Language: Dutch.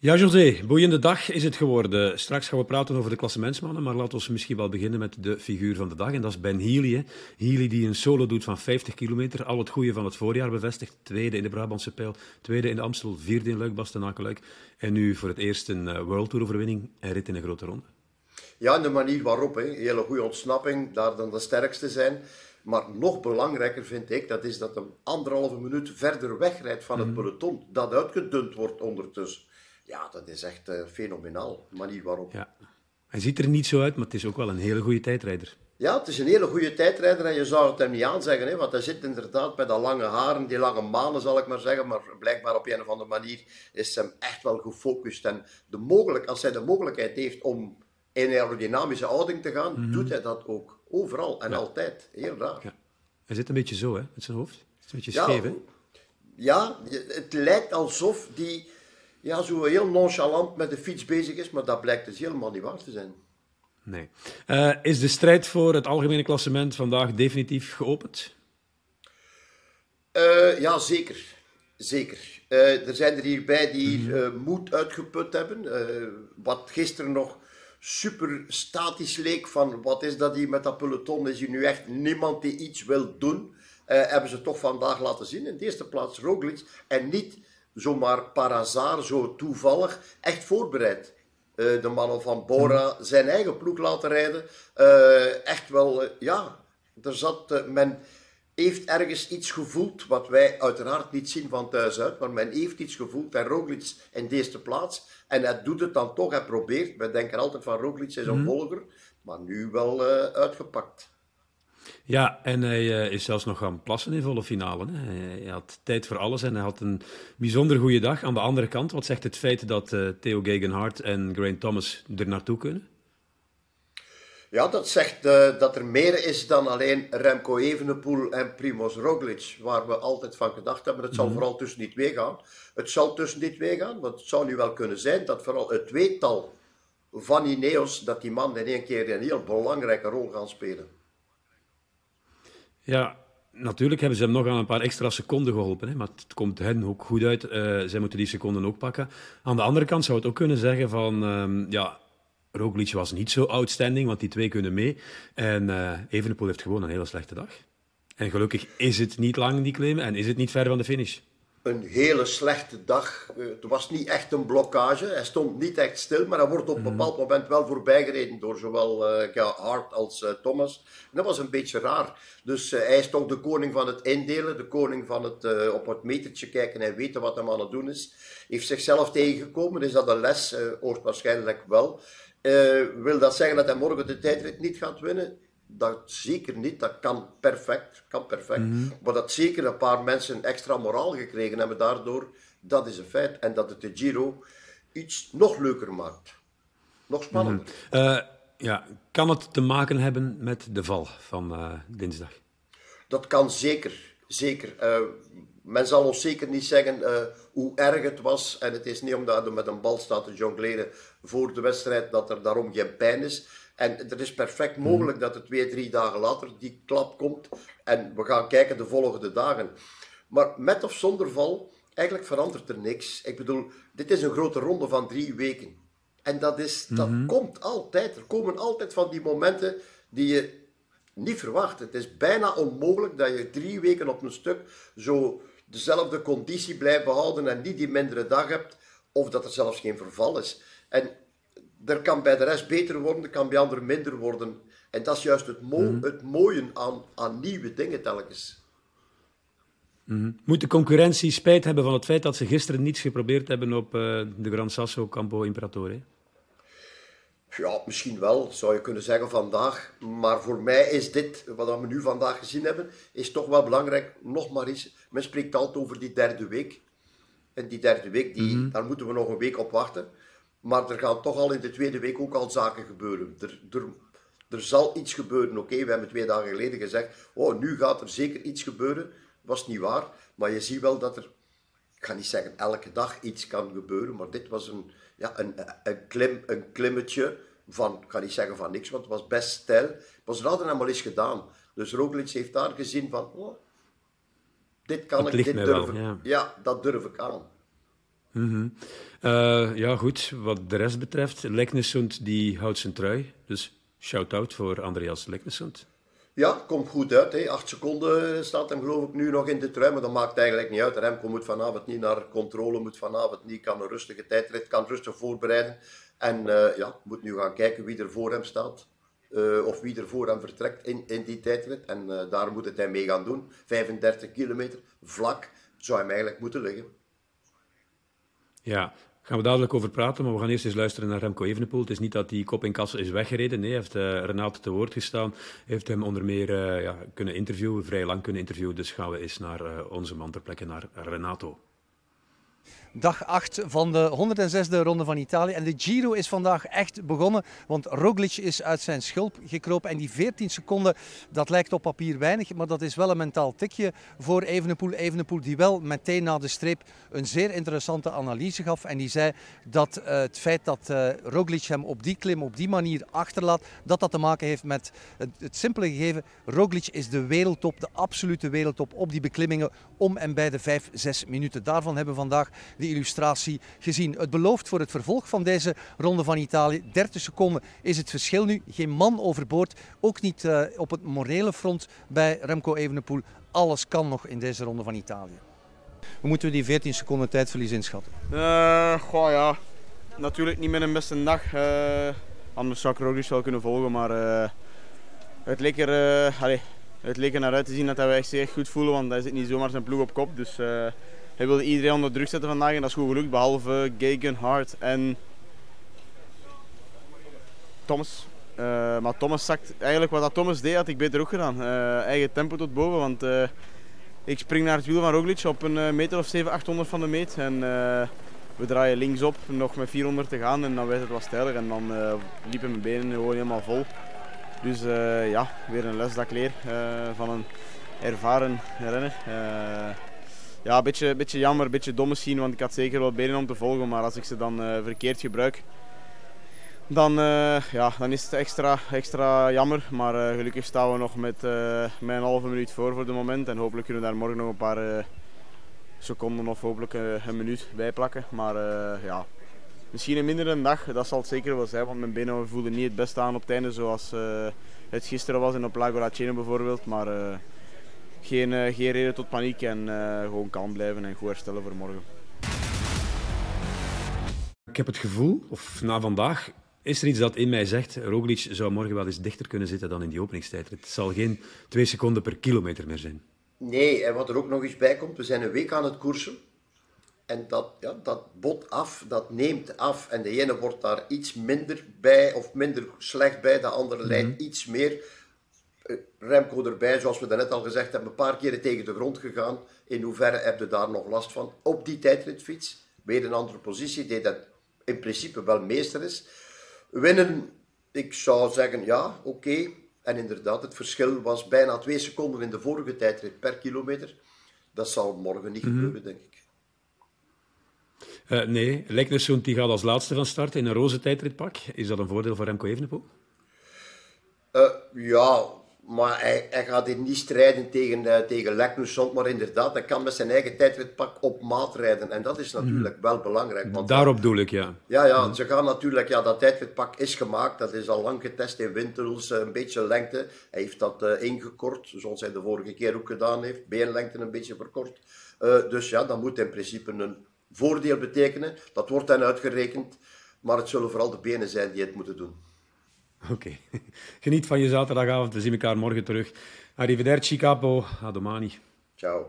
Ja, José, boeiende dag is het geworden. Straks gaan we praten over de klassementsmannen, maar laten we misschien wel beginnen met de figuur van de dag. En dat is Ben Healy. Hè. Healy die een solo doet van 50 kilometer, al het goede van het voorjaar bevestigt. Tweede in de Brabantse pijl, tweede in de Amstel, vierde in Luik, Bastenaken-Luik. En nu voor het eerst een uh, World Tour overwinning en rit in een grote ronde. Ja, de manier waarop. Hè. Hele goede ontsnapping, daar dan de sterkste zijn. Maar nog belangrijker vind ik, dat is dat een anderhalve minuut verder wegrijdt van het mhm. peloton. Dat uitgedund wordt ondertussen. Ja, dat is echt uh, fenomenaal, de manier waarop. Ja. Hij ziet er niet zo uit, maar het is ook wel een hele goede tijdrijder. Ja, het is een hele goede tijdrijder en je zou het hem niet aanzeggen, hè, want hij zit inderdaad met dat lange haren, die lange manen zal ik maar zeggen, maar blijkbaar op een of andere manier is hem echt wel gefocust. En de mogelijk, als hij de mogelijkheid heeft om in aerodynamische houding te gaan, mhm. doet hij dat ook. Overal en altijd. Heel raar. Ja. Hij zit een beetje zo, hè, met zijn hoofd. Het is een beetje scheef, hè? Ja, het lijkt alsof die ja, zo heel nonchalant met de fiets bezig is, maar dat blijkt dus helemaal niet waar te zijn. Nee. Uh, is de strijd voor het algemene klassement vandaag definitief geopend? Uh, ja, zeker. Zeker. Uh, er zijn er hierbij die mm moed uitgeput hebben. wat gisteren nog super statisch leek van wat is dat hier met dat peloton? Is hier nu echt niemand die iets wil doen? hebben ze toch vandaag laten zien. In de eerste plaats Roglic en niet zomaar par hasard, zo toevallig, echt voorbereid. Uh, de mannen van Bora zijn eigen ploeg laten rijden. Uh, echt wel, uh, ja, er zat, men heeft ergens iets gevoeld, wat wij uiteraard niet zien van thuis uit, maar men heeft iets gevoeld en Roglic in deze plaats. En hij doet het dan toch, hij probeert. Wij denken altijd van Roglic is een mm volger, maar nu wel uitgepakt. Ja, en hij uh, is zelfs nog gaan plassen in volle finale. Hè. Hij had tijd voor alles en hij had een bijzonder goede dag. Aan de andere kant, wat zegt het feit dat uh, Theo Gegenhardt en Geraint Thomas er naartoe kunnen? Ja, dat zegt uh, dat er meer is dan alleen Remco Evenepoel en Primoz Roglic, waar we altijd van gedacht hebben. Het zal mm -hmm. vooral tussen die twee gaan. Het zal tussen die twee gaan, want het zou nu wel kunnen zijn dat vooral het tweetal van Ineos, dat die man in één keer een heel belangrijke rol gaan spelen. Ja, natuurlijk hebben ze hem nog aan een paar extra seconden geholpen. Hè, maar het komt hen ook goed uit. Uh, zij moeten die seconden ook pakken. Aan de andere kant zou het ook kunnen zeggen van... Um, ja, Roglic was niet zo outstanding, want die twee kunnen mee. En uh, Evenepoel heeft gewoon een hele slechte dag. En gelukkig is het niet lang, die klim, en is het niet ver van de finish een hele slechte dag. Eh, het was niet echt een blokkage. Hij stond niet echt stil, maar hij wordt op een mhm. bepaald moment wel voorbijgereden door zowel uh, Hart als uh, Thomas. En dat was een beetje raar. Dus hij is toch de koning van het indelen, de koning van het op het metertje kijken en weten wat hij aan het doen is. Heeft zichzelf tegengekomen. Is dat een les? Oost waarschijnlijk wel. wil dat zeggen dat hij morgen de tijdrit niet gaat winnen? Dat zeker niet. Dat kan perfect. Kan perfect. Mhm. Maar dat zeker een paar mensen extra moraal gekregen hebben daardoor, dat is een feit. En dat het de Giro iets nog leuker maakt. Nog spannender. Mm ja, kan het te maken hebben met de val van uh, dinsdag? Dat kan zeker. Zeker. Uh, men zal ons zeker niet zeggen hoe erg het was. En het is niet omdat er met een bal staat te jongleren voor de wedstrijd dat er daarom geen pijn is. En het is perfect mogelijk dat het twee, drie dagen later die klap komt. En we gaan kijken de volgende dagen. Maar met of zonder val, eigenlijk verandert er niks. Ik bedoel, dit is een grote ronde van drie weken. En dat, is, dat mhm. komt altijd. Er komen altijd van die momenten die je niet verwacht. Het is bijna onmogelijk dat je drie weken op een stuk zo dezelfde conditie blijft behouden en niet die mindere dag hebt, of dat er zelfs geen verval is. En er kan bij de rest beter worden, er kan bij anderen minder worden. En dat is juist het, mhm. het mooie aan, aan nieuwe dingen telkens. Mm Moet de concurrentie spijt hebben van het feit dat ze gisteren niets geprobeerd hebben op uh, de Gran Sasso Campo Imperatore? Ja, misschien wel, zou je kunnen zeggen vandaag. Maar voor mij is dit, wat we nu vandaag gezien hebben, is toch wel belangrijk. Nog maar eens, men spreekt altijd over die derde week. En die derde week, die, mm daar moeten we nog een week op wachten. Maar er gaan toch al in de tweede week ook al zaken gebeuren. Er, er, er zal iets gebeuren. Oké, we hebben twee dagen geleden gezegd, oh, nu gaat er zeker iets gebeuren. Was niet waar. Maar je ziet wel dat er, ik ga niet zeggen elke dag iets kan gebeuren, maar dit was een, ja, een, een, klim, een klimmetje van, ik ga niet zeggen van niks, want het was best stijl. Maar ze hadden hem al eens gedaan. Dus Roglic heeft daar gezien van, oh, dit kan ik, dit durf ik. Ja. ja, dat durf ik aan. Mhm. ja, goed. Wat de rest betreft, Leknesund die houdt zijn trui. Dus shout-out voor Andreas Leknesund. Ja, komt goed uit. Acht seconden staat hem geloof ik nu nog in de trui, maar dat maakt eigenlijk niet uit. Remco moet vanavond niet naar controle, moet vanavond niet, kan een rustige tijdrit, kan rustig voorbereiden. En uh, ja, moet nu gaan kijken wie er voor hem staat. Uh, of wie er voor hem vertrekt in, in die tijdrit. En daar moet het hij mee gaan doen. 35 kilometer, vlak, zou hem eigenlijk moeten liggen. Ja, gaan we dadelijk over praten, maar we gaan eerst eens luisteren naar Remco Evenepoel. Het is niet dat die kop in kassen is weggereden. Nee, heeft uh, Renato te woord gestaan. heeft hem onder meer uh, ja, kunnen interviewen, vrij lang kunnen interviewen. Dus gaan we eens naar uh, onze man ter plekke, naar Renato dag 8 van de 106e ronde van Italië. En de Giro is vandaag echt begonnen, want Roglic is uit zijn schulp gekropen. En die 14 seconden, dat lijkt op papier weinig, maar dat is wel een mentaal tikje voor Evenepoel. Evenepoel die wel meteen na de streep een zeer interessante analyse gaf. En die zei dat uh, het feit dat uh, Roglic hem op die klim, op die manier achterlaat, dat dat te maken heeft met het, het simpele gegeven. Roglic is de wereldtop, de absolute wereldtop op die beklimmingen om en bij de 5, 6 minuten. Daarvan hebben vandaag de illustratie gezien. Het belooft voor het vervolg van deze ronde van Italië. 30 seconden is het verschil nu. Geen man overboord. Ook niet uh, op het morele front bij Remco Evenepoel. Alles kan nog in deze ronde van Italië. Hoe moeten we die 14 seconden tijdverlies inschatten? Uh, ja. Natuurlijk niet met een beste dag. Uh, anders zou ik Roglic wel kunnen volgen. Maar het, leek er, allez, het leek er naar uit te zien dat we echt goed voelen. Want hij zit niet zomaar zijn ploeg op kop. Dus hij wilde iedereen onder druk zetten vandaag en dat is goed gelukt. Behalve Gagan, Hart en Thomas. Uh, maar Thomas zakt, eigenlijk wat dat Thomas deed, had ik beter ook gedaan. Uh, eigen tempo tot boven, want uh, ik spring naar het wiel van Roglic op een meter of 7, 800 van de meet. En we draaien linksop, nog met 400 te gaan en dan werd het wat steiler. En dan liepen mijn benen gewoon helemaal vol. Dus ja, weer een les dat ik leer van een ervaren renner ja, een beetje, beetje jammer, een beetje dom misschien, want ik had zeker wel benen om te volgen. Maar als ik ze dan uh, verkeerd gebruik, dan, uh, ja, dan is het extra, extra jammer. Maar uh, gelukkig staan we nog met, met een halve minuut voor voor het moment. En hopelijk kunnen we daar morgen nog een paar seconden of hopelijk een minuut bij plakken. Maar ja, misschien een mindere dag, dat zal het zeker wel zijn. Want mijn benen voelden niet het beste aan op het einde zoals het gisteren was in op Lago Laceno bijvoorbeeld. Maar geen, uh, geen reden tot paniek en uh, gewoon kalm blijven en goed herstellen voor morgen. Ik heb het gevoel, of na vandaag, is er iets dat in mij zegt, Roglic zou morgen wel eens dichter kunnen zitten dan in die openingstijd. Het zal geen twee seconden per kilometer meer zijn. Nee, en wat er ook nog eens bij komt, we zijn een week aan het koersen. En dat, ja, dat bot af, dat neemt af. En de ene wordt daar iets minder bij of minder slecht bij, de andere leidt mm -hmm. iets meer. Remco erbij, zoals we daarnet al gezegd hebben, een paar keren tegen de grond gegaan. In hoeverre heb je daar nog last van? Op die tijdritfiets, weer een andere positie, die dat in principe wel meester is. Winnen, ik zou zeggen ja, oké. En inderdaad, het verschil was bijna twee seconden in de vorige tijdrit per kilometer. Dat zal morgen niet gebeuren, mm -hmm. denk ik. Uh, nee, Leknesund die gaat als laatste van start in een roze tijdritpak. Is dat een voordeel voor Remco Evenepoel? Uh, ja, maar hij, hij, gaat hier niet strijden tegen, uh, tegen Leknusson, maar inderdaad, hij kan met zijn eigen tijdritpak op maat rijden. En dat is natuurlijk mm. wel belangrijk. Want Daarop doe ik, ja. Ja, ja mm. ze gaan natuurlijk, ja, dat tijdritpak is gemaakt, dat is al lang getest in Winterels, een beetje lengte. Hij heeft dat uh, ingekort, zoals hij de vorige keer ook gedaan heeft, beenlengte een beetje verkort. Uh, dus ja, dat moet in principe een voordeel betekenen. Dat wordt dan uitgerekend, maar het zullen vooral de benen zijn die het moeten doen. Oké. Geniet van je zaterdagavond. We zien elkaar morgen terug. Arrivederci, capo. A domani. Ciao.